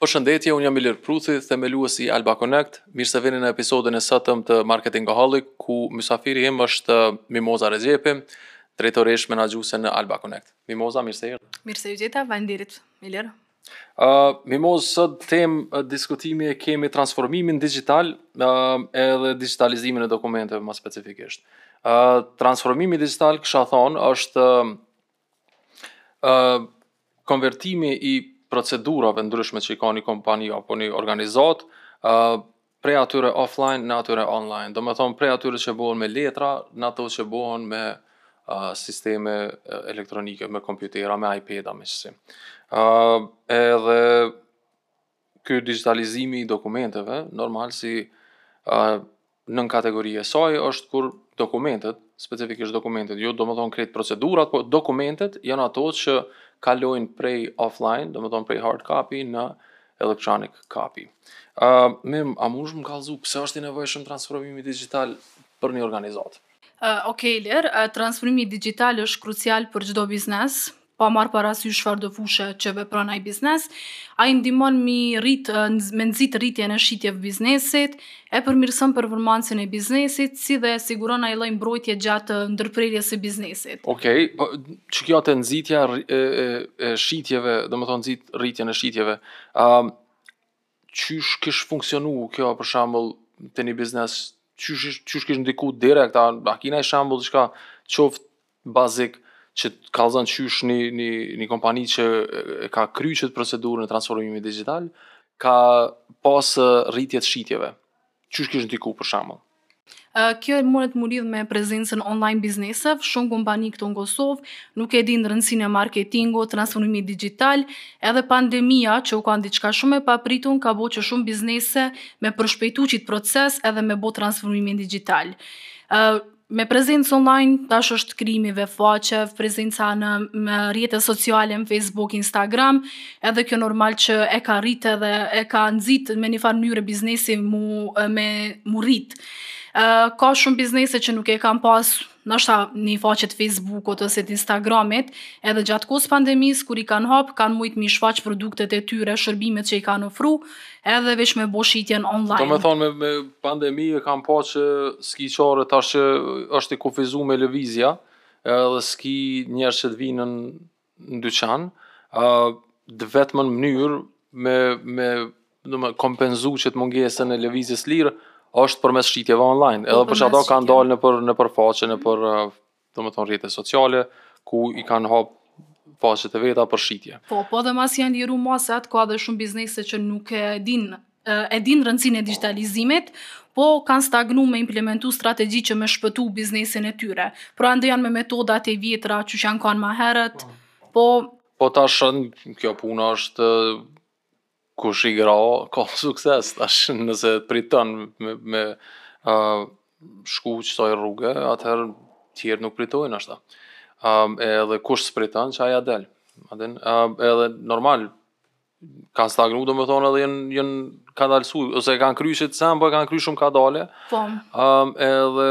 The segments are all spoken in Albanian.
Përshëndetje, unë jam Ilir Pruthi, themelues i Alba Connect. Mirë se vini në episodin e sotëm të Marketingoholic, ku mysafiri im është Mimoza Rexhepi, drejtoreshë menaxhuese në Alba Connect. Mimoza, mirë se erdhe. Mirë se ju gjeta, faleminderit, Ilir. Uh, Mimoz, sot temë uh, diskutimi e kemi transformimin digital uh, edhe digitalizimin e dokumenteve ma specifikisht. Uh, transformimi digital, kisha thonë, është uh, Konvertimi i procedurave ndryshme që i ka një kompani apo një organizatë, prej atyre offline në atyre online. Do me thonë prej atyre që bohen me letra, në ato që bohen me sisteme elektronike, me kompjutera, me ipeda, me qësi. Edhe... ky digjitalizimi i dokumenteve, normal si nën kategori e saj është kur dokumentet, specifikisht dokumentet, jo do me thonë krejt procedurat, po dokumentet janë ato që kalojnë prej offline, do me thonë prej hard copy në electronic copy. Uh, Mim, a munësh me kallzu, pse është i nevojshëm transformimi digital për një organizatë? Uh, ok, Ilir, uh, transformimi digital është krucial për çdo biznes, pa marrë parasysh çfarë do fushe që vepron ai biznes, ai ndihmon me rrit me nxit rritjen e shitjeve biznesit, e përmirëson performancën e biznesit, si dhe siguron ni lloj mbrojtje gjatë ndërprerjes së biznesit. Okej, po qikjo te nxitja e shitjeve, do me thonë nxit rritjen e shitjeve, um, qysh kish funksionu kjo për shembull te një biznes, qysh qysh kish ndiku direkt, a kina një shembull çka qoftë bazik që kallzon qysh ni ni ni kompani që e ka kry qëtë procedurën e transformimit dixhital ka pasë rritje të shitjeve. Qysh kish ndiku për shembull? Kjo mundet mu lidh me prezencën online bizneseve, shumë kompani këtu në Kosovë nuk e dinë rëndësinë e marketingut, transformimit digjital, edhe pandemia që u kanë diçka shumë e papritun ka bo që shumë biznese me përshpejtu qitë proces edhe me bo transformimin digjital. Me prezencë online tash është krijimi i vebfaqeve, prezenca në rrjete sociale n'facebook, instagram, edhe kjo normal që e ka rrit edhe e ka nxit me ni far mnyre biznesin mu me mu rrit ka shumë biznese që nuk e kanë pas nashta ni faqe t'facebookut ose t'instagramit edhe gjatë kohës pandemisë kur i kanë hap kanë mujt mi shfaq produktet e tyre shërbimet që i kanë ofru edhe qysh me bo shitjen online. Do me thonë me, me pandemi e kanë pa që s'ki qare tash që është i kufizume lëvizja edhe s'ki njerëz që të vinë në dyqan uh, të vetmen mënyrë me, me me kompenzu qëtë mungesën e lëvizjes lirë është përmes shitjeve online edhe po, për qato kanë dalë nëpër, nëpër faqe nëpër uh, domethonë rrjete sociale, ku i kanë hapë faqet e veta për shitje. Po, po edhe mas janë liru masat, ka edhe shumë biznese që nuk e din, e din rëndësinë e digjitalizimit, po kanë stagnu me implementu strategji që me shpëtu biznesin e tyre. Pra ende janë me metodat e vjetra që që janë kanë ma herët, po... Po tash, kjo puna është Kush i ngah ka sukses tash nëse priton me, me uh, shku qëtoj rrugë, atëherë tjert nuk pritojnë ashtu. Uh, edhe kush s'priton qaj ia del. Uh, edhe normal, ka stagnu, domethonë edhe janë, janë kadalësu, ose e kanë kry qët sen, po e kanë kry shumë kadale. Po. Um, edhe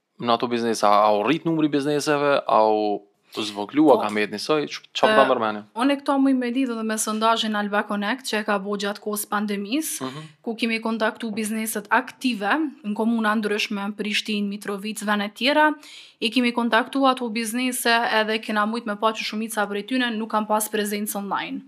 në ato biznese? A, a u rrit numri i bizneseve? A u zvogëlu apo ka metë njësoj? Qa, për ta, po ma merr menja? Unë këta muj me lidhë edhe me sondazhin Alba Connect që e ka bo gjatë kohës pandemisë, mm -hmm. ku kemi kontaktu bizneset aktive në komuna t'ndryshme, Prishtinë, Mitrovicë, vene tjera, i kemi kontaktu ato biznese edhe kena mujtë me pa që shumica prej tyne nuk kanë pas prezencë online.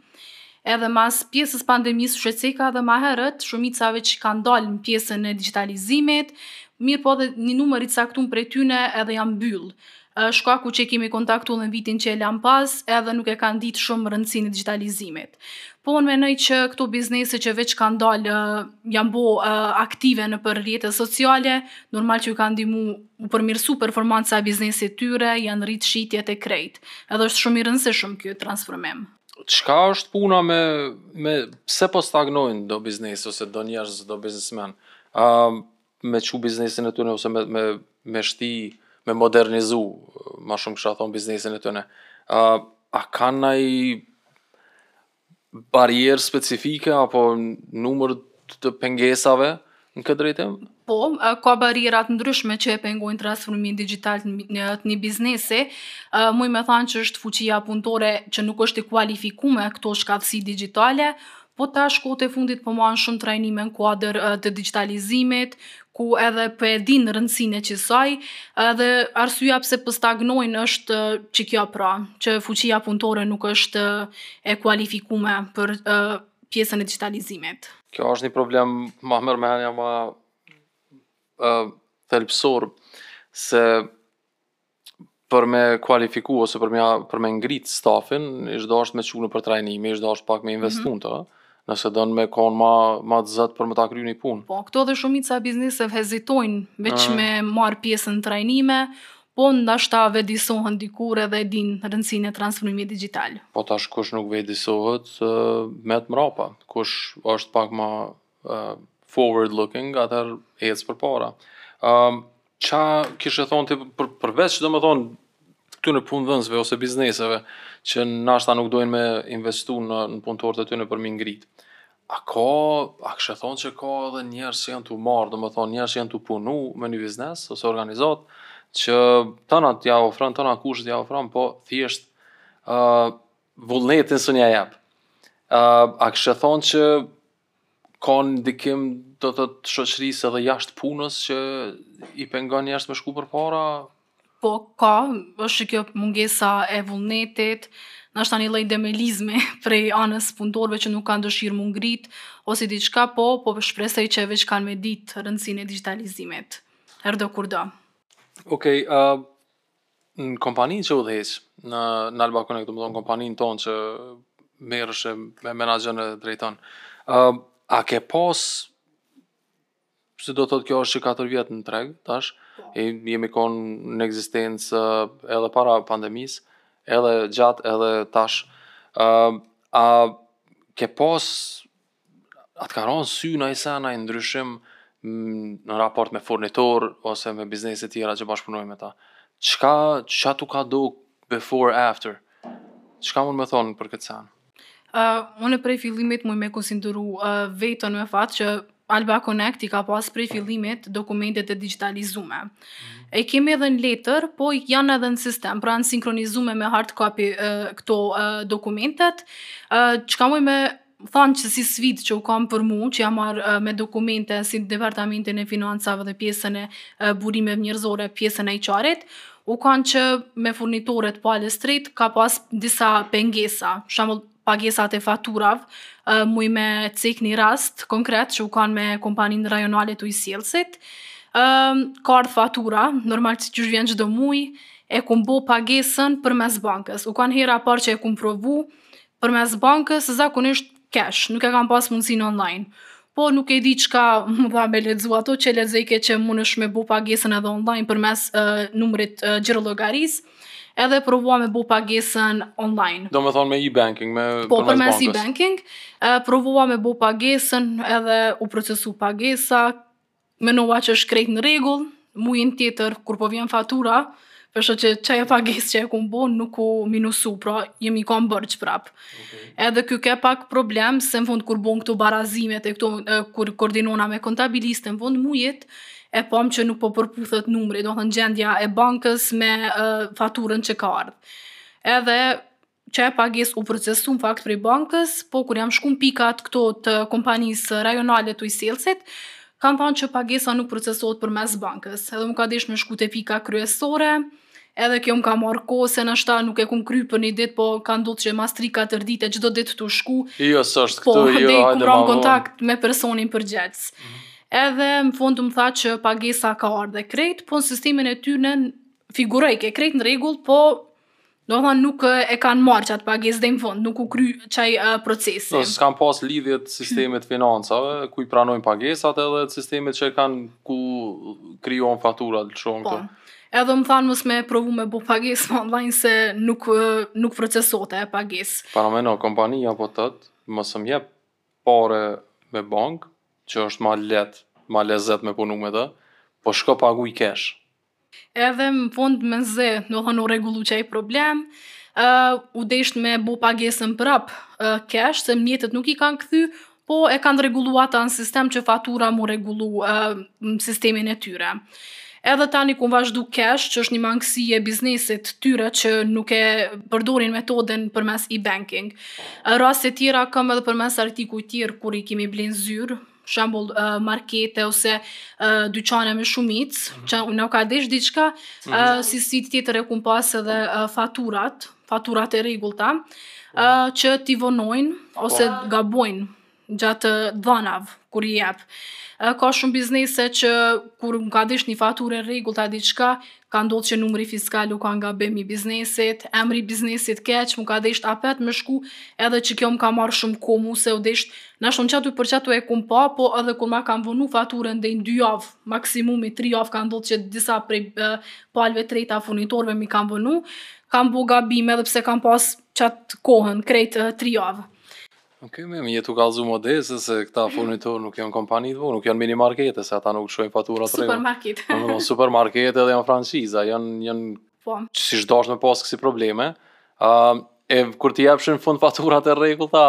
Edhe mas pjesës pandemisë siç ceka edhe ma herët, shumica veç kanë dalë në pjesën e digjitalizimit, mirëpo edhe një numër i caktum prej tyne edhe janë mbyllë. Shkaku që i kemi kontaktu në vitin që e lamë pas, edhe nuk e kanë ditë shumë rëndësinë e digjitalizimit. Po unë menoj që këto biznese që veç kanë dalë, janë bo aktive nëpër rrjete sociale, normal që ju ka ndihmu mu përmirësu performanca e biznesit të tyre, janë rritë shitjet e krejt. Edhe është shumë i rëndësishëm ky transformim. çka është puna me me pse po stagnojnë do biznese ose do njerëz do biznesmenë me çu biznesin e tyne ose me me me shti me modernizu ma shumë kisha thonë biznesin e tyne a kanë naj barrierë specifike apo numër të pengesave Në këtë drejtim? Po, ka barriera të ndryshme që e pengojnë transformimin digjital të një biznesi. Muj me thanë që është fuqia punëtore që nuk është i kualifikume këto shkathtësi digjitale, po tash kohët e fundit po manë shumë trajnime në kuadër të digjitalizimit, ku edhe po e din rëndësinë e qësaj, edhe arsyja pse po stagnojnë është qëkjo pra, që fuqia punëtore nuk është e kualifikume për pjesën e digjitalizimit. Kjo është një problem, ma merr menja, ma uh, thelpsor, se për me kualifiku ose për me, për me ngrit stafin, sidoqoftë dosht me çu nëpër trajnime, dosht pak me mhm. investu në të, nëse don me konë ma, ma të zotë për me ta kry një punë. Po, këto edhe shumica e bizneseve hezitojnë veç uh. me marrë pjesë n'trajnime, Po ndashta vetëdijesohen dikur edhe e din rëndësinë e transformimit dixhital. Po tash kush nuk vetëdijesohet met mrapa, kush është pak ma forward looking atëherë ec përpara. Ça kishe thonë ti përveç domethënë këtyre punëdhënësve ose bizneseve që nashta nuk dojnë me investu në punëtorët e tyre për me i ngritë? A ka, a kishe thonë që ka edhe njerëz që janë tu marrë, domethënë njerëz që janë tu punu me një biznes ose organizatë që tana ja ofron, tana kushtet ja ofron, po thjesht vullnetin s'un ja jep. A kishe thonë që ka ndikim do të thotë shoqërisë edhe jashtë punës që i pengon njerzt me shku përpara? Po ka, është që kjo mungesa e vullnetit, nashta ni lloj dembelizmi prej anës punëtorëve që nuk kanë dëshirë mu ngrit, ose diçka, po po shpresoj që veç kanë me ditë rëndësinë e digjitalizimit, herdokurdo. Okej, në kompaninë që udhëheqë, në në Alba Connect, domethënë kompaninë tonde që merresh e menaxhon e drejton, a ke pas Se do të thotë kjo është që katër vjet në treg tash, jemi kon në ekzistencë edhe para pandemisë, edhe gjatë edhe tash. A ke pas, a të ka ra në sy naj sen, naj ndryshim në raport me furnitorë ose me biznese tjera që bashkëpunojmë me ta? Çka, ça tu ka dok before after? Çka mund me thonë për këtë sen? Unë prej fillimit muj me konsideru veten me fat që Alba Connect i ka pas prej fillimit dokumentet e digjitalizume. I kemi edhe në letër, po janë edhe në sistem, pra janë sinkronizume me hard copy këto dokumentet, çka muj me thanë që si sfidë që u kan për mu që jam marrë me dokumente si Departamentin e Financave dhe pjesën e Burimeve Njerëzore, pjesën e HR-it, u kanë që me furnitorët, palët e treta ka pas disa pengesa, për shembull pagesat e faturave, muj me cek ni rast konkret që u kanë me kompaninë rajonale të ujësjellësit, ka ardhë fatura, normal si qysh vjen çdo muj, e kom bo pagesën përmes bankës, u kanë hera parë që e kom provu, përmes bankës zakonisht cash, nuk e kam pas mundësinë online, po nuk e di çka më dha me lexu ato që lexojke që munësh me bo pagesën edhe online përmes numrit të xhirollogarisë, edhe e provua me bo pagesën online. Do me thonë me e-banking, me përmes bankës. Po përmes e-banking, provua me bo pagesën edhe u procesu pagesa, Menova që është krejt në rregull, mujin tjetër kur po vjen fatura, pe shoh që qajo pagesë që e kum bo nuk u minusu, pra jem i kam borxh prap. Okay. Edhe ky ke pak problem, se në fund kur bon këtu barazimet e këto, kur koordinona me kontabiliste në fund mujit, e pamë që nuk po përputhet numri, do thënë gjendja e bankës me uh, faturën që ka ardhë. Edhe qajo pagesë u procesu në fakt prej bankës, po kur jam shku në pikat këto të kompanisë rajonale të Ujësellësit, kanë thënë që pagesa nuk procesohet përmes bankës. Edhe më ka dasht me shku te pika kryesore, edhe kjo më ka marrë kohë se nashta nuk e kum kry për një ditë, po ka ndodhur që mas 3-4 ditë çdo ditë tu shku. Jo, s'është këtu, po, jo, hajde më vonë. kontakt me personin përgjegjës. Mm -hmm. Edhe në fund më tha që pagesa ka ardhë krejt, po në sistemin e tyre figurojke krejt në rregull, po Domethënë nuk e kanë marrë qat pagesë deri në fund, nuk u kry qaj procesi. Do s'kanë pas lidhje sistemit financave, ku i pranojnë pagesat edhe sistemit që kanë ku krijon faturat i çon këtu. Po. Edhe më thanë mos me provu me bo pagesë online se nuk nuk procesohet ajo pagesë. Parameno kompania po të thotë, mos më jep pare me bank, që është ma lehtë, ma lezet me punu me të, po shko paguaj cash. Edhe në fund mezi domethënë u rregullu qaj problem u desht me e bo pagesën prap kesh se mjetet nuk i kanë kthy po e kanë rregullu ata në sistem që fatura m'u rregullu në sistemin e tyre edhe tani kom vazhdu kesh që është një mangësi e biznesit tyre që nuk e përdorin metoden përmes e-banking raste tjera kom edhe përmes artikujt tjerë kur i kemi ble në zyrë për shembull uh, markete ose uh, dyqane me shumicë, mm -hmm. që na u ka dasht diçka, mm -hmm. uh, mhm. si sfidë tjetër e kum pas edhe uh, faturat, faturat e rregullta, uh, që t'i vonojnë ose oh. gabojnë gjatë dhanave kur i jep. Uh, ka shumë biznese që kur na ka dasht një faturë e rregullta diçka, Ka ndodhë që numri fiskal u kanë gabim i biznesit, emri i biznesit keq, m'u ka desht apet me shku, edhe që kjo më ka marrë shumë kohë mu se u desht, nashta unë qatu për qatu e kum pa, po edhe kur ma kanë vonu faturën dej në dy javë, maksimumi tri javë ka ndodhë që disa prej palëve treta furnitorëve mi kanë vonu, kanë bo gabime edhe pse kanë pas qatë kohën, krejt tri javë. Ok e me, m'je tu kallzu modeste se këta furnitorë nuk janë kompani të nuk janë mini markete, se ata nuk të lshojnë fatura të rre. Supermarket. Në në supermarket edhe janë franqiza, janë, janë, po. që s'ish dasht me pas kësi probleme, uh, e kur t'i jepshin fund faturat e rregullta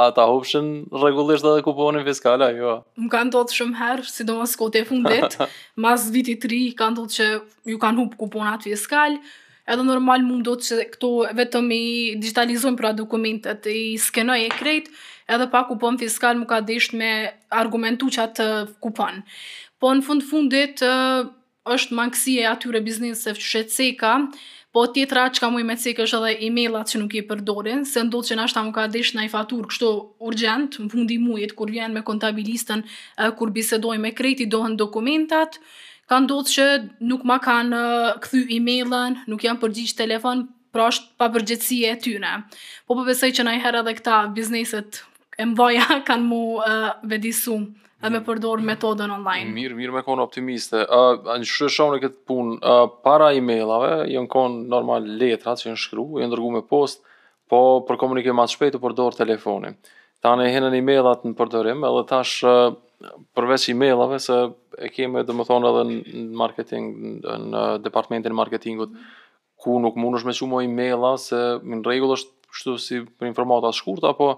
a ta hupshin rregullisht edhe kuponin fiskal a jo më ka ndodhur shumë herë sidomos kohët e fundit mas vitit të ri ka ndodhur që ju kanë hup kuponat fiskal Edhe normal mundohna që këto vetëm i digitalizoj pra dokumentet, i skenoj e krejt, edhe pa kupon fiskal më ka desht me argumentu që atë kupon. Po në fund fundit është mangësi e atyre bizneseve qysh e ceka, po tjetra çka muj me cek është edhe emailat që nuk i përdorin, se ndodhë që nashta më ka desht naj faturë kështu urgjent, në fund të mujit kur vjen me kontabilisten kur bisedojmë e krejt i dohen dokumentat, Ka ndodhë që nuk ma kanë kthy emailën, nuk janë përgjigj n'telefon, pra është papërgjegjësi e tyne. Po po besoj që nanjëherë edhe këta bizneset e mëdha kanë mu vedisu edhe me përdorë metodën online. Mirë, mirë me kon optimiste. Ë, uh, shyqyr Zotit në këtë punë, uh, para emailave, janë kon normal letra që janë shkru, janë dërgu me postë, Po për komunikim ma të shpejtë u përdor telefoni. Tani hinën emailat në përdorim edhe tash përveç emailave se e kemi domethënë edhe në marketing në departamentin e marketingut ku nuk mundesh me çu ma emaila se në rregull është kështu si për informata të shkurta po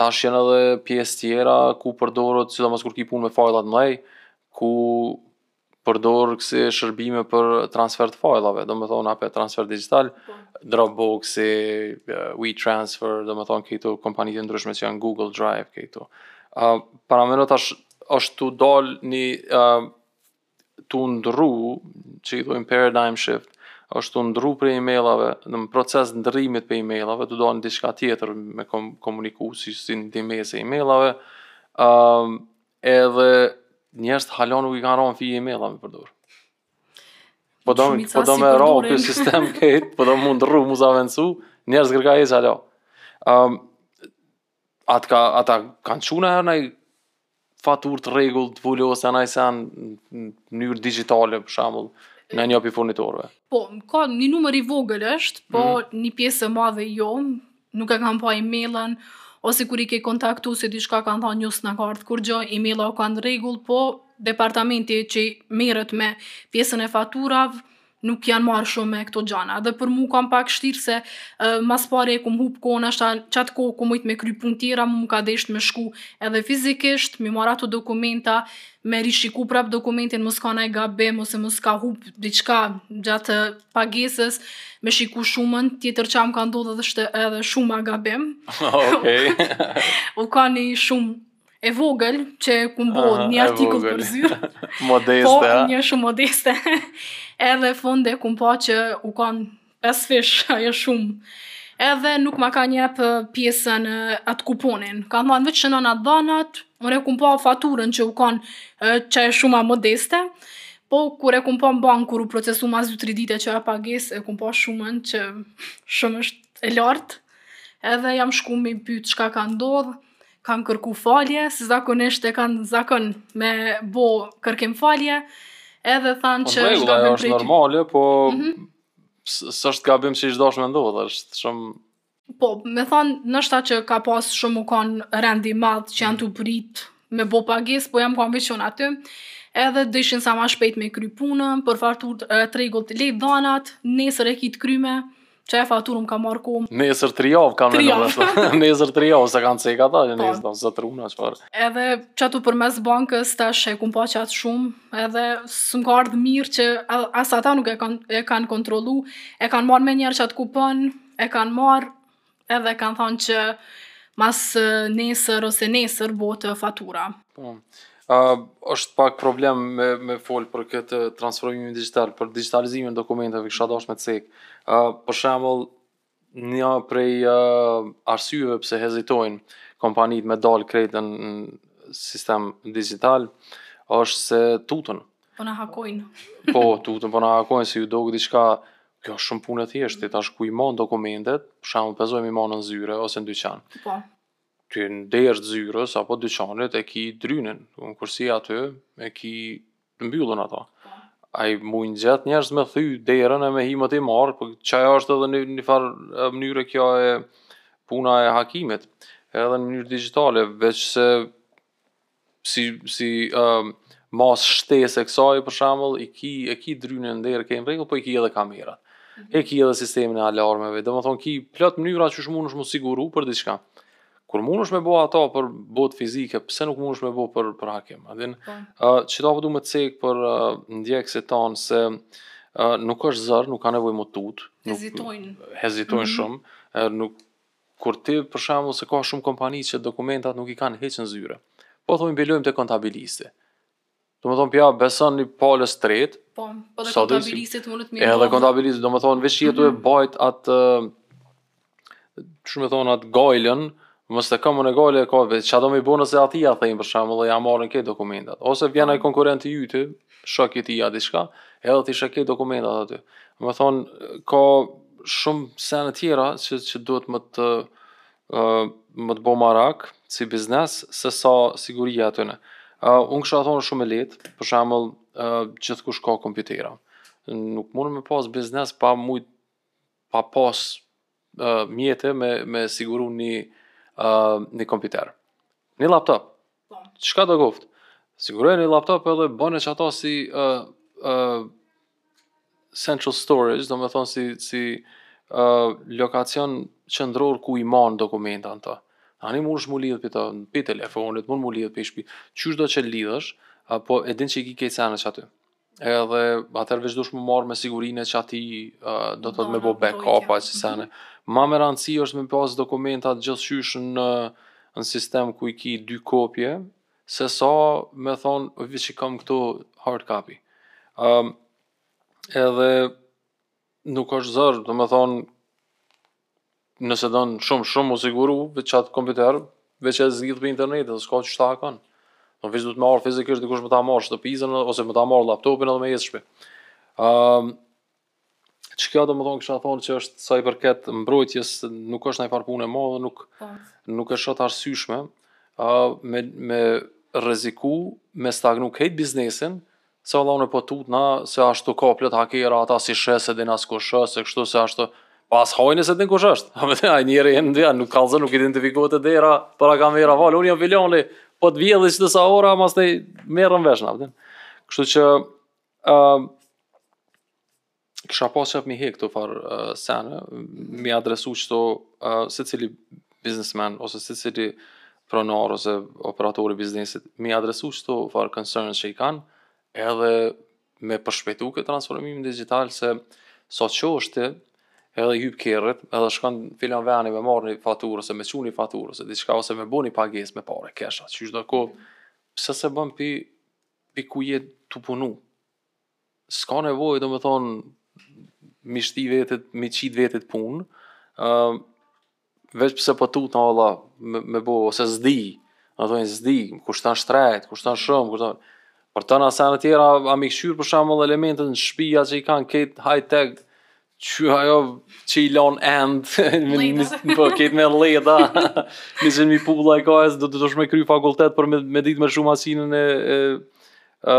tash janë edhe pjesë tjera ku përdoret sidomos kur ke punë me fajlla të mëdhej ku përdor kësi shërbime për transfer të fajllave, domethonë apet transfer digital, po. Dropboxi, WeTransfer, domethonë këto kompanitë e ndryshme që janë Google Drive këto. Uh, pra mo tash është tu dal një uh, tu ndru, që i thojmë paradigm shift, është tu ndru prej e-mailave, në proces ndrrimit prej e-mailave, tu dalë në diçka tjetër me komuniku si ndihmesë e e-mailave, uh, Edhe njerëzt hala nuk i kanë ra n'fije emailat me përdor. Po do po do me rro ky sistem këtej, po do mundet rru mu avancu, njerëz gërka e hala. Ëm a t'kanë ata kanë çu najherë naj faturë të rregullt të vulu ose asaj senj në mënyrë digjitale për shembull nanjo pi furnitorëve. Po, ka, një numër i vogël është, po mm. një pjesë e madhe jo, nuk e kam pa emailën, ose kur i ke kontaktu s'di çka kanë thonë ju s'na ka ardhë kurgjë, emaila u kanë n'rregull, po departamenti që merret me pjesën e faturave, nuk janë marrë shumë me këto gjana, dhe për mu u kanë pak shtirë se ma s'pari e kum hupë kohën, nashta qatë kohë kum mujtë me kry punë tjera, mu më ka deshtë me shku edhe fizikisht, me marrë ato dokumenta, me rishiku prapë dokumentin mos ka naj gabim ose mos ka hupë diçka gjatë. pagesës me shiku shumën, tjetër çka më ka ndodhë është edhe shuma gabim. Okej. u kanë një shumë e vogël që kum bo për një artikull për zyrë. modeste, po, a? një shumë modeste. edhe n'fund e kum pa që u kanë pesëfish, ajo shumë. Edhe nuk ma kanë jep pjesën atë kuponin. Kanë thanë veç shënonj të dhanat, unë e kum pa faturën që u kanë qajo shuma modeste. Po kur e kum pa në bankë kur u procesu mas dy tri dite që e pagesës e kum pa shumën që shumë është e lartë. Edhe jam shku me i pyt çka ka ndodhur, kanë kërku falje, se zakonisht e kanë zakon me bo kërkim falje, edhe thanë po, që është gabim prej. Është normale, po mm -hmm. s'është gabim që ish dashtë me ndodh, është shumë Po, më thanë, noshta që ka pas shumë u kanë rendi i madh që janë tu prit me bo pagesë, po jam ka me qënë aty, edhe deshën sa ma shpejt me kry punën, për faturë të rregullt le të dhanat, nesër e ki të kryme, që e faturën ka marrë kumë. Nesër tri javë kam në noshta, nesër tri javë, se kanë ceka ta, që po. nesër të zëtë runa, që farë. Edhe qatu përmes bankës, tash e kum pa qatë shumë, edhe s'më ka ardhë mirë që as ata nuk e kanë, e kanë kontrolu, e kanë marrë menjëherë qat kupon, e kanë marrë edhe kanë thanë që masnesër ose nesër bohet fatura. Po. A është pak problem me me fol për këtë transformim digital, për digjitalizimin e dokumenteve, kisha dashtë me të cek. A për shembull nja prej uh, arsyeve pse hezitojnë kompanitë me dalë krejt në sistem digital është se tutën. Po na hakojnë. po, tutën po na hakojnë se u dogj diçka kjo është shumë punë e thjeshtë, ti tash ku i mon dokumentet, për shembull, supozojmë i mon në zyre ose në dyqan. Po. Ti në derë të zyrës apo dyqanit e ki drynin, domethënë gjithsesi aty e ki të mbyllun ato. Po. A mujnë gjetë njerëz me thy derën e me hi me t'i marr, po qajo është edhe në një far mënyrë kjo e puna e hakimit, edhe në mënyrë digjitale, veçse si si masë shtesë e kësaj për shembull i ki e ki drynin në derë krejt në rregull po i ki edhe kamerat mhm. e ki edhe sistemin e alarmeve domethënë ki plot mënyra qysh mundesh m'u siguru për diçka kur mundesh me bo ato për botë fizike pse nuk mundesh me bo për, për hakim a din po. uh, qita po du me cek për uh, ndjekësit tanë se uh, nuk është zor nuk ka nevojë m'u tut hezitojnë hezitojnë mm -hmm. shumë uh, nuk Kur ti për shembull se ka shumë kompani që dokumentat nuk i kanë hiç në zyre. Po thojnë i lojmë te kontabilisti. Domethënë p'ja beson një palës tretë. Po, po dhe kontabilistit mund të mirë. Edhe po. kontabilistit, domethënë veç je tu e mhm. bajt atë qysh me thonë atë gajlen, mos të kam unë gajle ka vetë. Çfarë do me bo nëse atij ja thejnë për shembull, ja marrin këto dokumentat. Ose vjen ai po. konkurrent i yt, shok i tij a diçka, edhe t'i sheh dokumentat aty. Domethënë ka shumë sene tjera që që duhet me të me të bo marak si biznes se sa siguria e tyne. Unë kisha thonë shumë e lehtë, për shembull gjithkush ka kompjutera. Nuk mund me pas biznes pa mujt pa pas mjete me siguru ni kompjuter, ni laptop. Çkado qoftë? Siguroje një laptop edhe bone qato si ë uh, ë uh, central storage, domethonë si si ë uh, lokacion qendror ku i man dokumentat. Tani munesh m'u lidh pi ta, pi telefonit, mun m'u lidh pi shpie. Qyshdo që lidhesh, po e din që i ki krejt senet aty. Edhe atëherë veç duhesh m'u marrë me sigurinë e qatij, do thotë me bo backup-a e sene. Ma me rëndësi është me pas dokumentat gjithqysh në ni sistem ku i ki dy kopje, se sa me thonë veç i kam këtu hard copy. Um, edhe Nuk osht zor, domethënë nëse don shum shum mu siguru veq at kompjuter veq e zgjidh prej internetit, ska qysh ta hakon, po veq duhet me ardh fizikisht dikush me ta marr shtëpizën ose me ta marr laptopin edhe me ec n'shpi. Çka domethënë kisha thon që është sa i përket mbrojtjes nuk osht nonjfar punë e madhe nuk nuk e shoh të arsyeshme me me rreziku me stagnu krejt biznesin Se valla unë po tutna se ashtu ka plot hakera ata s'i sheh se din as kush është se kështu se ashtu, po as hajni se din kush është a ai njeri, hajni nuk kallzon nuk identifikohet e dera para kamerave valla unë jam filani po të vjedhi qe sa ora, masanej merret vesh na vëdhe kështu që uh, kisha pas qef mi hek këto farë uh, sene, mi adresu qëto uh, secili biznesmen ose secili pronar ose operatori biznesit, mi adresu qëto farë concerns që i kanë, edhe me përshpejtu këtë transformimin digital se sa që është ti, edhe hyp kerrit, edhe shkon n'filan ven me marrë një faturë ose me çu ni faturë ose diçka ose me bo ni pagesë me pare kesh a qyshdo koftë. Pse se bën pi pi ku je tu punu? Ska nevojë domethënë mi shti vetit, mi qit vetit punë, veç pse po tutna valla me, me bo, ose s'di, a thonë s'di, kushton shtrejt, kushton shumë, kushton... Për tëna sene tjera, a me i kqyr për shembull elementet në shpi, a që i kanë krejt high tech, qyr ajo që i lan enët, po krejt me lleda, njëzet mijë pulla i ka, duhesh me kry fakultet për me, me ditë me lshu masinën e, e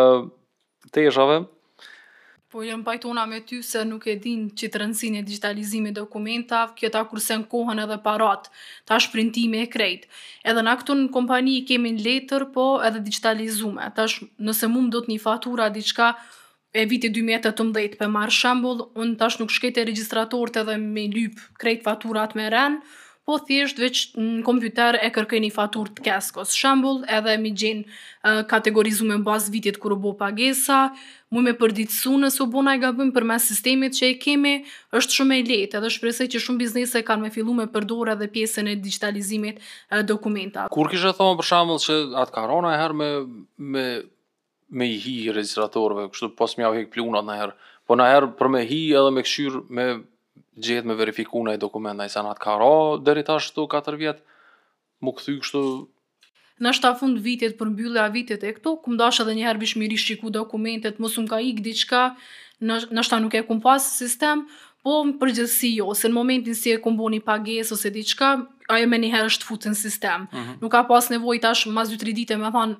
teshave. Po jom pajtona me ty se nuk e din qit rëndësin e digjitalizimit dokumentav kjo ta kursen kohën edhe parat tash printime e krejt edhe na këtu në kompani i kemi në letër po edhe digjitalizume tash nëse mu më duhet ni fatura diçka e vitit dy mijë e tetëmbëdhjetë pe marr shembull un tash nuk shkoj te regjistratorët edhe me lyp krejt faturat me ren po thjesht veq n'kompjuter e kërkoj ni faturë t'keskos, shembull edhe m'i gjen kategorizume n'bazë vitit kur u bo pagesa, muj me përditësu nëse u bo naj gabim përmes sistemit që e kemi, është shumë e lehtë edhe shpresoj që shumë biznese kanë me fillu me përdorë edhe pjesën e digjitalizimit dokumentave. Kur kishe thonë për shembull që a t'ka ra najher me me me i hi regjistratorëve kështu pos me jau hek pluhnat najher po najher për me hi edhe me kqyr me gjet me verifiku naj dokument najsen a t'ka ra deri tash këto katër vjet m'u kthy kështu Ndoshta fund vitit për mbyllje vitit e këtu, kum dash edhe një herë bish m'i rishiku dokumentet, mos më ka ik diçka, ndoshta nuk e kum pas sistem, po në përgjithësi jo, se në momentin si e kum bo një pagesë ose diçka, ajo menjëherë është fut në sistem. Nuk ka pas nevojë tash mas 2-3 dite me thanë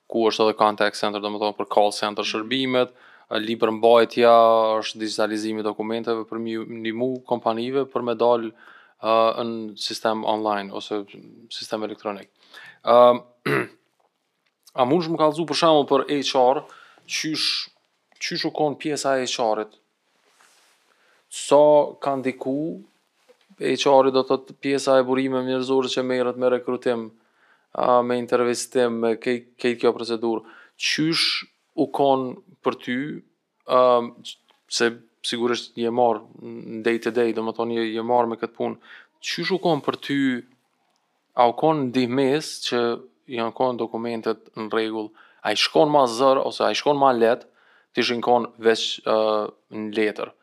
ku është edhe contact center, domethënë për call center shërbimet, libër mbajtja është digjitalizimi i dokumenteve për m'i ndihmu kompanive për me dal uh, në sistem online ose sistem elektronik. Uh, a mundsh me kallëzu për shembull për HR, qysh qysh u kon pjesa e HR-it? Sa ka ndiku HR-i do të thotë pjesa e burimeve njerëzore që merret me rekrutim, me intervistim, me krejt kjo procedurë, qysh u kon për ty se sigurisht je marrë day to day, domethënë je marrë me këtë punë, qysh u kon për ty A u kon ndihmesë që janë kon dokumentet në rregull? A ish kon ma zor ose a ish kon ma lehtë të ishin kon veç në letër?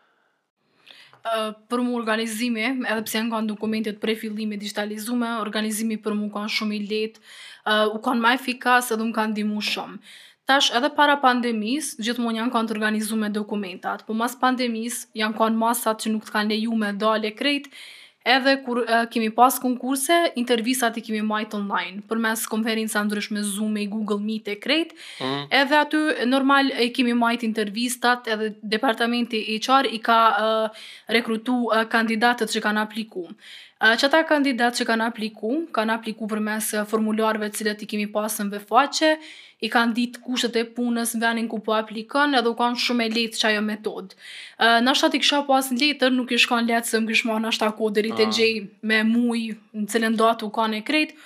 për mu organizimi, edhe pse janë kanë dokumentet prej fillimi digitalizume, organizimi për mu u kanë shumë i letë, uh, u kanë ma efikas edhe më ka ndihmu shumë. Tash edhe para pandemisë, gjithmonë janë kanë të organizume dokumentat, po mas pandemisë janë kanë masat që nuk të kanë leju me dale krejt, Edhe kur kemi pas konkurse, intervistat i kemi majtë online, përmes konferencave ndryshme Zoom e Google Meet e krejt, mm. edhe aty normal i kemi majtë intervistat, edhe departamenti HR i ka uh, rekrutu uh, kandidatët që kanë apliku. Uh, qata kandidatë që kanë apliku, kanë apliku përmes formularve t'cilët i kemi pas n'webfaqe, i kanë ditë kushtet e punës në vendin ku po aplikon edhe u kanë shumë e lehtë qajo metodë. Uh, nashta t'i kisha pas në letër, nuk ish kon letë se më kish marrë nashta kohë deri t'i ah. gjej me muj në cilën datë u kanë e krejt,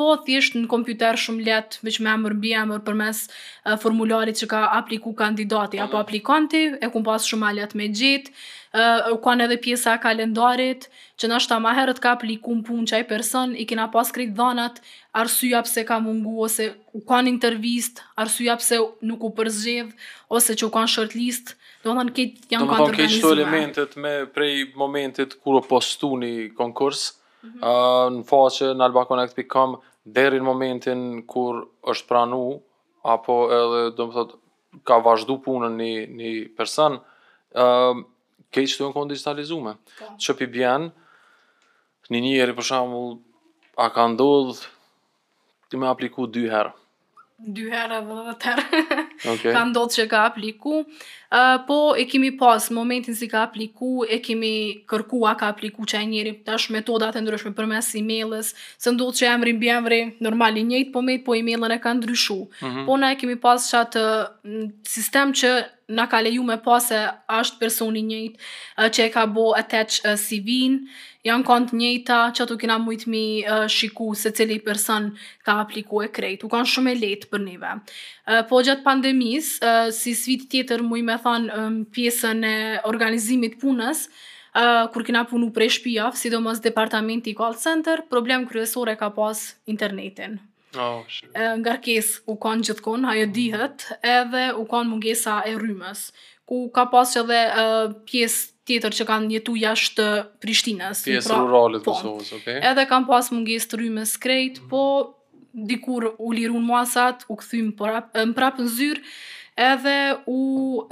po thjesht në kompjuter shumë letë, veç me emër mbiemër përmes uh, formularit që ka apliku kandidati apo aplikanti, e kum pas shumë ma letë me gjetë, uh, u kanë edhe pjesa kalendarit, që nashta ma herët ka apliku në punë qaj person, i kina pas krejt dhanat, arsyja pse ka mungu ose u kanë intervistë, arsyeja pse nuk u përzgjedh ose që u kanë shortlist, domethënë krejt janë kanë organizuar. Domethënë këto elementet me prej momentit kur u postu ni konkurs, mm -hmm. uh, në faqe në albaconnect.com deri në momentin kur është pranu apo edhe domethënë ka vazhdu punën një një person, ë uh, krejt qëto janë kon digjitalizume. Po. Që po i bjen, një njeri për shembull a ka ndodh Ti me apliku dy herë. Dy herë edhe dhetë herë. Okay. ka ndodhë që ka apliku. Uh, po e kemi pas momentin si ka apliku, e kemi kërku a ka apliku qaj njeri tash metodat e ndryshme përmes e-mailës, se ndodhë që emri mbiemri normal i njëjtë, po mejt po e-mailën e ka ndryshu. Mm -hmm. Po na e kemi pas qatë sistem që na ka leju me pa se a është personi i njëjtë që e ka bo attach CV-n, janë kon t'njejta qaty kena mujt me shiku se cili person ka apliku e krejt, u kon shumë e lehtë për neve. Po gjatë pandemisë, si sfidë tjetër muj me than pjesën e organizimit t'punës, kur kena punu prej shpijave, sidomos departamenti i call center, problem kryesor e ka pas internetin. Oh, ngarkes u kanë gjithkon, ajo mm. dihet, edhe u kanë mungesa e rrymës, ku ka pas edhe uh, pjesë tjetër që kanë jetu jashtë Prishtinës. Pjesë pra, rurale të po. Kosovës, po, okay. Edhe kanë pas mungesë të rrymës krejt, mm. po dikur u lirun masat, u kthym prapë në zyrë, edhe u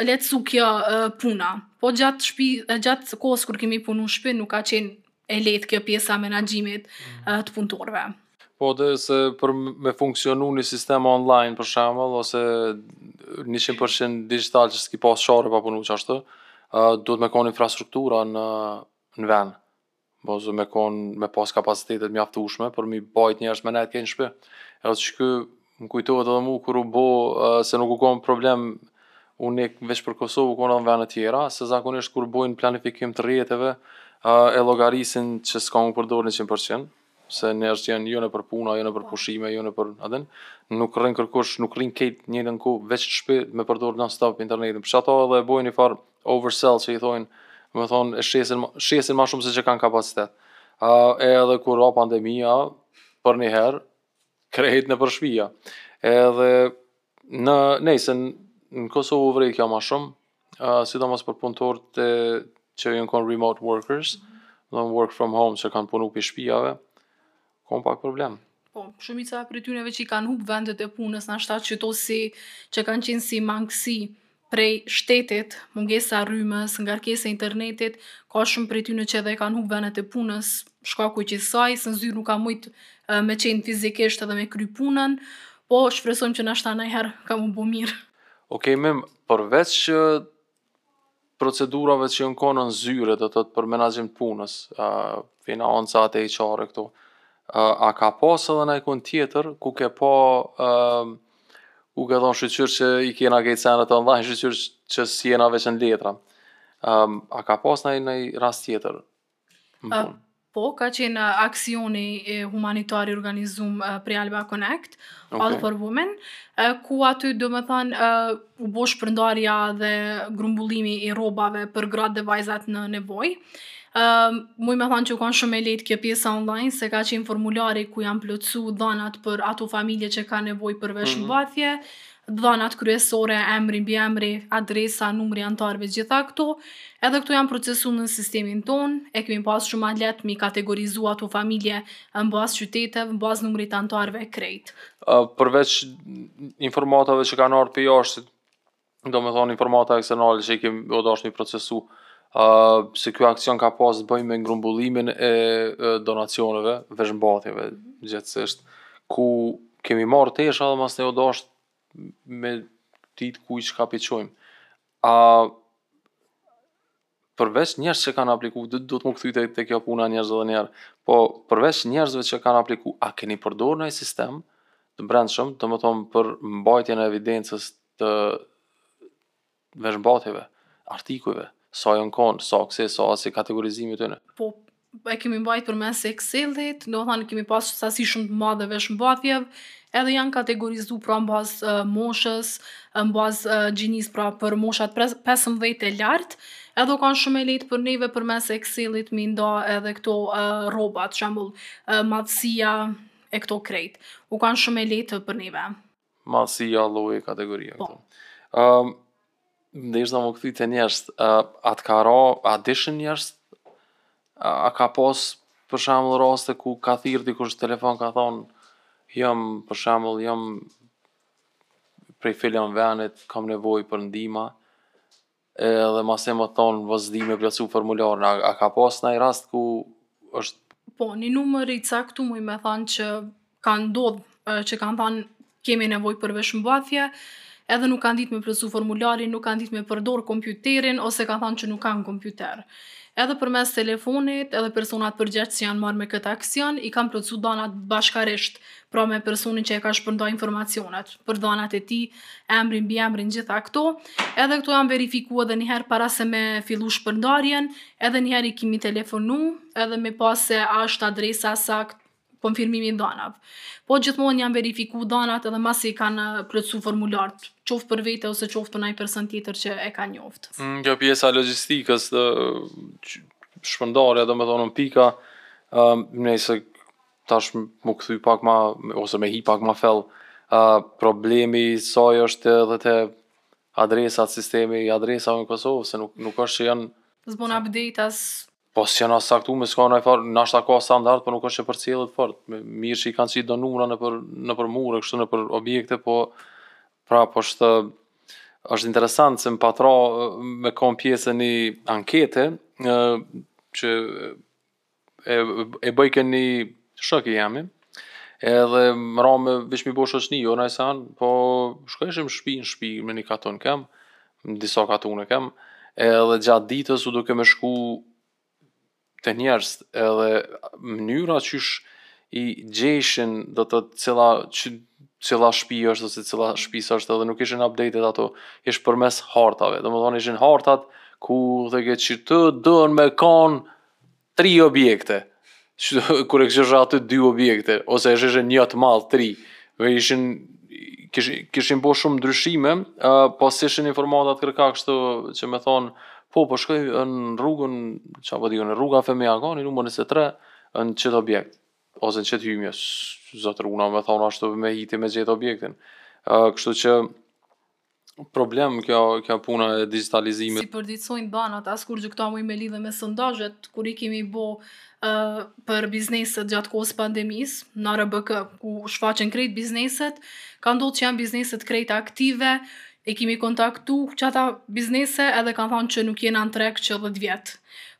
lehtësu kjo uh, puna. Po gjatë, shpi, gjatë kohës kur kemi punu n'shpi, nuk ka qenë e lehtë kjo pjesa e menaxhimit uh, të punëtorëve. Po de se për me funksionu një sistem online për shembull ose 100% digital që s'ki pas çare pa punu qashtu, uh, duhet me konë infrastruktura në, në vend. Ose me konë me pas kapacitetet mjaftushme për mi bajt njerës me nejtë krejt n'shpi. Edhe që kë Më kujtohet edhe mu kur u bo se nuk u kon problem unik veq për Kosovë u kon edhe n'vene tjera, se zakonisht kur bojnë planifikim të rrjeteve e llogarisin që s'ka mu përdorë njëqind për qind, se njerzit jon jo nëpër puna jo nëpër pushime jo nëpër a din, nuk rrin kërkush nuk rrin krejt në t'njëjtën kohë veq n'shpi me përdorë non stop internetin, për qata edhe e bojnë nifar oversell si i thojnë, me thonë e shesin shesin ma shumë se çka kanë kapacitet, edhe kur ra pandemija përniher Krejt nëpër shpija. Edhe në, nejse në Kosovë u vrej kjo ma shumë, sidomos për punëtorët që jon kon remote workers, domethon work from home që kanë punu prej shpijave, kon pak problem. Po, shumica prej tyre që i kanë humb vendet e punës, nashta qëto si që kanë qenë si mangësi prej shtetit, mungesa e rrymës, ngarkesa e internetit, ka shumë prej tyne që edhe e kanë hup venet e punës shkaku qësaj, se n'zyrë nuk ka mujt me qenë fizikisht edhe me kry punën, po shpresojmë që nashta najher ka mu bo mirë. Okej, mm, përveç që procedurave që jon kon në zyre domethon për menaxhim të punës, financa te HR-it këtu, a ka pas edhe naj kon tjetër ku ke pa ku ke thonë shyqyr që i kena kejt senet të ndame shyqyr që s'jena veç në letra. Um, a ka pas naj rast tjetër? A, po, ka qenë uh, aksioni humanitar i organizum uh, prej Alba Connect, okay. All for Women, uh, ku aty domethanë, uh, u bo shpërndarja dhe grumbullimi i rrobave për gratë dhe vajzat në nevojë. Um, muj me thonë që u kanë shumë e lejtë kjo pjesa online, se ka qenë formulari ku janë plotësu dhanat për ato familje që ka nevoj për veshmbathje, dhanat kryesore, emri, mbiemri, adresa, numri i antarve, gjitha këto, edhe këto janë procesu në sistemin tonë, e kemi pas shumë ma leht mi kategorizu ato familje Ë në bazë qyteteve, në bazë numrit të anëtarëve e krejt. Ë përveç informatave që kanë ardhur prej jashtë, domethënë informata eksternale që i kemi u dashur mi procesu. Ë se ky aksion ka pas të bëjë me grumbullimin e donacioneve, veshmbathjeve gjithsesi, ku kemi marrë tesha edhe masnej u dashtë me ditë kujt çka po i çojmë. Ë përveç njerëz që kanë apliku, du të m'u kthy te kjo puna e njerëzve edhe një herë, po përveç njerëzve që kanë apliku, a keni përdorur ndonjë sistem të brendshëm, domethën për mbajtjen e evidencës të veshmbathjeve, artikujve, sa jon kon, sa ksi, sa asi, kategorizimi i tyne? e kemi mbajt përmes Excel-it, domethënë kemi pas sasi shumë të madhe veshmbathjev, edhe janë kategorizu pra n'bazë moshës, n'bazë gjinisë pra për moshat pesëmdhet e lart, edhe u kon shumë e lehtë për neve përmes Excel-it mi nda edhe kto rrobat, për shembull madhsia e kto krejt, u kon shumë e lehtë për neve. Madhsia, lloji, kategoria këtu. Ëm po. m'u desht m'u kthy te njerzt, a t'ka ra, a dishin njerzt? A ka pas për shembull raste ku ka thirr dikush në telefon ka thon jam për shembull jam prej filan venit kam nevojë për ndihmë. Edhe masi me thonë mos di me plotsu formularin, a a ka pas naj rast ku është. Po, ni numër i caktu muj me thanë që ka ndodh që kanë thanë kemi nevojë për veshmbathje, edhe nuk kanë ditë me plotsu formularin, nuk kanë ditë me përdorë kompjuterin ose kanë thanë që nuk kanë kompjuter. Edhe përmes telefonit edhe personat përgjegjës që janë marrë me këtë aksion i kanë plotsu dhanat bashkarisht pra me personin që e ka shpërnda informacionet, për dhanat e tij, emrin, mbiemrin, gjitha këto, edhe këto janë verifiku edhe njëherë para se me fillu shpërndarjen, edhe njëherë i kimi telefonu, edhe me pa a ashtë adresa e saktë, konfirmimi i dhanave. Po gjithmonë janë verifiku dhanat edhe masi i kanë plotësu formulart, qoftë për vete ose qoftë për nëjë person tjetër që e ka njoftë. Mm, kjo pjesa e logjistikës dhe shpërndarja, domethonë në pika, nëjse tash mu kthy pak ma ose me hi pak ma fell problemi i saj është edhe te adresat, sistemi i adresave në Kosovë se nuk nuk është që janë, s'bon update as po s'janë as caktuar me s'ka najfar nashta ka standard po nuk është që përcjellet fort mirë që i kanë qit do numra nëpër nëpër mure kështu nëpër objekte po prapë është është interesant se më pat ra me kon pjesë e ni ankete që e bojke ni shok i jemi, edhe më ra mu veç me i bo shoqni, jo naj sen, po shkojshim shpi në shpi me ni katun n'këmb, disa katune n'këmb, edhe gjatë ditës u dufke me shku te njerzt, edhe mnyra qysh i gjejshin do të thotë cila ci cila shpi është ose cila shpi s'është edhe nuk ishin updated ato, ish përmes hartave, domethënë ishin hartat ku dhe këqyr u don me kon. tri objekte kur e kqyrshe aty dy objekte ose e shihshe një të madh tri dhe ishin kishin bo shumë ndryshime po s'ishin informatat kërka kështu që me thonë po po shkoj në rrugën ça po di unë rruga Fehmi Agani numër njëzet e tre në qet objekt ose në qet hymje Zot ruana me thonë ashtu me hit e me gjet objektin kështu që problem kjo kjo puna e digjitalizimit. S'i përditësojnë dhanat, askurrgjo, këto muj me i lidhë me sondazhet, kur i kemi bo uh, për bizneset gjatë kohës pandemis, në ARBK, ku shfaqen krejt bizneset, ka ndodhë që janë bizneset krejt aktive, e kemi kontaktu qata biznese edhe kanë thonë që nuk jena në treg që 10 vjetë.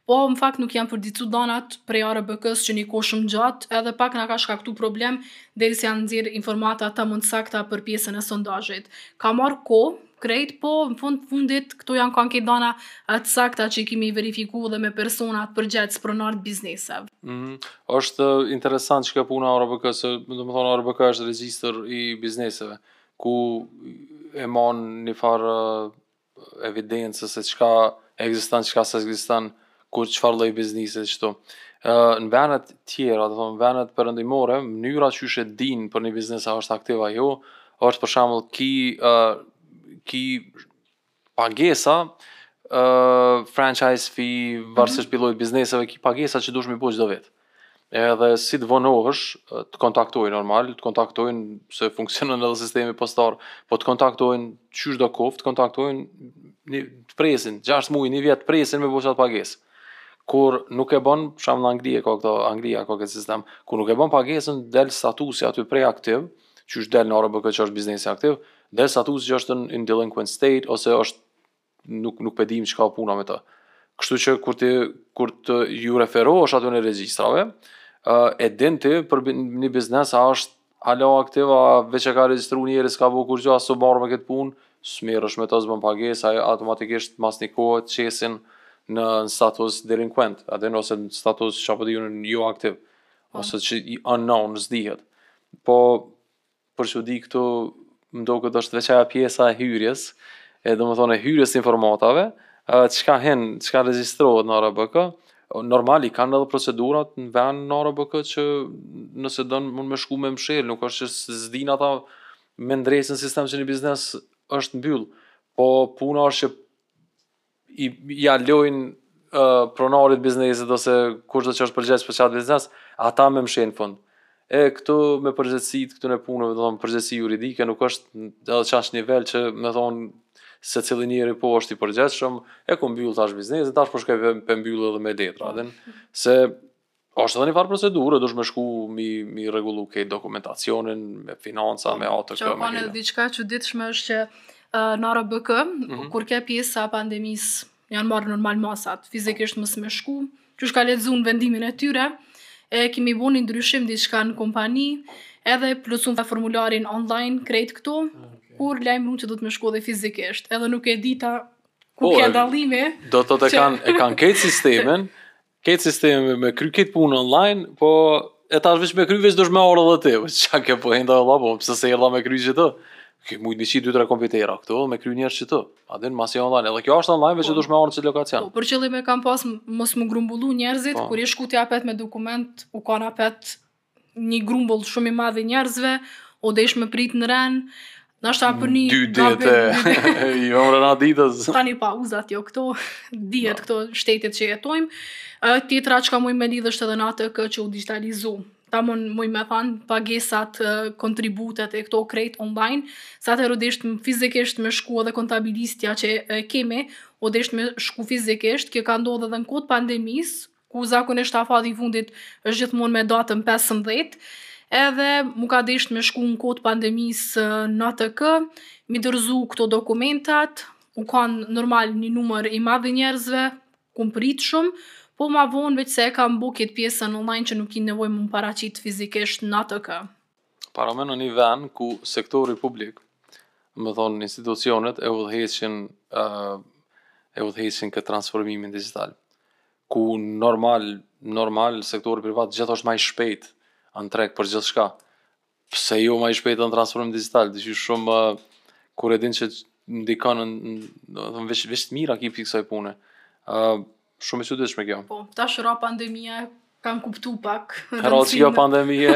Po, në fakt nuk janë përditsu dhanat prej ARBK-së që një kohë shumë gjatë, edhe pak na ka shkaktu problem, Derisa janë nxjerrë informatat ma të sakta për pjesën e sondazhit. Ka marrë kohë, krejt, po në fund të fundit këto janë kanë këto dhanat e sakta që i kemi verifiku edhe me personat përgjegjës, pronarët e biznesev. Mm -hmm. është interesant qeka puna e ARBK, se domethonë ARBK është regjistër i bizneseve, ku e man një farë evidence se çka ekziston, çka s'ekziston, ku çfarë lloj biznesi kështu. Në vene të tjera, domethënë në venet perëndimore, mënyra qysh e dinë për ni biznes a osht aktiv a jo, osht për shembull ki ki pagesa franchise fee, varësisht pi llojit bizneseve, ki pagesa që duhesh me i bo çdo vit. Edhe si të vonohesh, të kontaktojnë normal, të kontaktojnë se funksionon edhe sistemi postar, po të kontaktojnë qysh do koftë, të kontaktojnë, të presin, gjashtë muaj, një vjet të presin me bo qatë pagesë. Kur nuk e bën, për shembull në Angli e ka këto, Anglia e ka këtë sistem, kur nuk e bën pagesën del statusi aty prej aktiv, qysh del në ARBK që është biznesi aktiv, del statusi që është in delinquent state ose është nuk nuk pe dim çka â puna me të. Kështu që kur ti kur t'ju referohesh aty në regjistrave, e din ti për një biznes a është hala aktiv, a veç e ka regjistru njëri s'ka bo kurgjo, a s'u marrë me këtë punë, s'merresh me të, s'bën pagesa, automatikisht mas një kohe të qesin në status delinquent, a din ose në status çka po diun unë jo aktiv, ose që unknown, s'dihet. Po. për çudi këtu m'doket është veq ajo pjesa e hyrjes, domethënë e hyrjes së informatave, çka hyn, çka regjistrohet në ARBK, normal i kanë edhe procedurat në vend në ARBK që nëse don mund me shku me mshel, nuk është që s'dijnë ata me ndreq në sistem që një biznes është mbyll, po puna është që ia lojn pronarit biznesit ose kushdo që është përgjegjës për çat biznes, ata me mshel n'fund. E këtu me përgjegjësit këtu në punë domethënë përgjegjësi juridike nuk është edhe n'çat nivel që me thon secili njeri po është i përgjegjshëm, e kom mbyll tash biznesin, tash po shkoj pe mbyll edhe me letra, a din, se është edhe një farë procedurë, dush me shku mi, mi rregullu këtë dokumentacionin, me financa, me ATK-në. Çka diçka e çuditshme është që uh, në ARBK, mm -hmm. kur ke pjesa e pandemisë, janë marrë normal masat, fizikisht mos me shku, qysh ka lexu unë vendimin e tyre, e kemi bo një ndryshim diqka në kompani, edhe plotsum formularin online, krejt këto, ah, okay. kur lajmëron që duhet me shku edhe fizikisht, edhe nuk e dita ku po, ka dallime. Domethënë kanë, e kanë krejt sistemin, Krejt sistemin me kry krejt punën online, po e tash veç me kry veç dush me ardh edhe ti. Po çka ke po hec de valla po, pse s'erdha me kry qëtu? Ke mujt me qitë dy tre kompjutera këtu, me kry njerëz qëtu. A din masi online, edhe kjo është online veç po dush me ardh n'qët lokacion. Po për qëllim e kanë pas mos me grumbullu njerëzit, po. kur je shku ti apet me dokument, u kanë apet Një grumbull shumë i madh i njerëzve u desh me prit në ren. Nashta për një, dy ditë. I vëmë rëna ditës. Tani pauzat jo këto, dihet këto shteti që jetojmë. Uh, tjetra çka muj me lidhë është edhe në ATK që u digjitalizu. Tamon muj me thanë pagesat, kontributet e këto krejt online, se atëherë u desht fizikisht me shku edhe kontabilistja që kemi, u deshtë me shku fizikisht, kjo ka ndodhë edhe në kohë t'pandemisë, ku zakonisht afati i fundit është gjithmonë me datën 15, edhe mu ka deshtë me shku në kohë të pandemisë në ATK, mi dorëzu këto dokumentat, u kanë normal një numër i madh i njerëzve, kum pritë shumë, po ma vonë veç se e kam bo qet pjesën online që nuk ki nevoj mu paraqitë fizikisht në ATK. Paramendo një ven ku sektori publik, domethonë institucionet e udhëheqin e udhëheqin këtë transformimin dixhital. Ku normal, normal sektori privat gjithë është ma i shpejt në treg për gjithçka. Pse jo ma i shpejt në transformim dixhital, edhe shumë kur e din që ndikon në, domethonë veç t'mira ki pi kësaj pune. Shumë e çuditshme kjo. Po, tash ra pandemia, kam kuptu pak. Normal që kjo pandemie,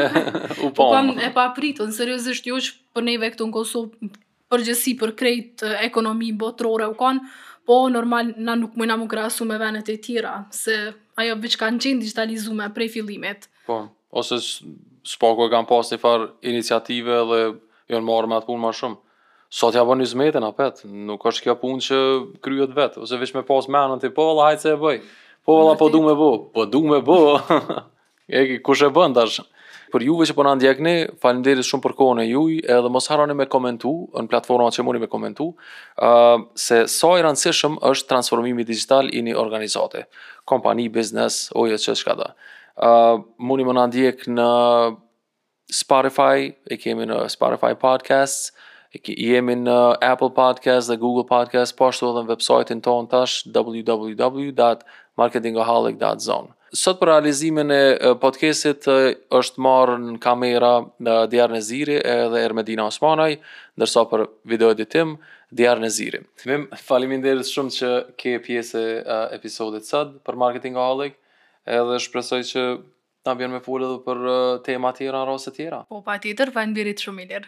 u po. Kan e papritun, seriozisht jo që për neve këtu në Kosovë, përgjithsi për krejt ekonomi botërore u kanë, po normal na nuk mujna mu krahasu me venet e tjera, se ajo veç kanë qenë digitalizume prej fillimit. Po, ose s'paku e kanë pas një farë iniciative dhe janë marrë me atë punë ma shumë. Sa t'ja bon hyzmetin apet, nuk është kjo punë që kryhet vetë, ose veç me pas menën ti, po valla hajt se e bëj, po valla po du me bo, po du me bo, e kush e bën tash, për juve që po na ndjekni, faleminderit shumë për kohën e juj, edhe mos harroni me komentu, në platformat që muni me komentu, se sa i rëndësishëm është transformimi dixhital i ni organizate, kompani, biznes, OJQ-je çkado, muni me na ndjek në. Spotify, jemi në Spotify Podcasts, e ke, jemi në Apple Podcasts dhe Google Podcasts, po ashtu edhe në website-in tonë tash www.marketingoholic.zone. Sot për realizimin e podcastit është marrë në kamera Diar Neziri edhe Ermedina Osmanaj, ndërsa për video editim Diar Neziri. Mim, faleminderit shumë që ke pjesë e episodit sot për Marketingoholic, edhe shpresoj që Na bjen me fol edhe për tema tjera në raste tjera. Po patjetër, faleminderit shumë Ilir.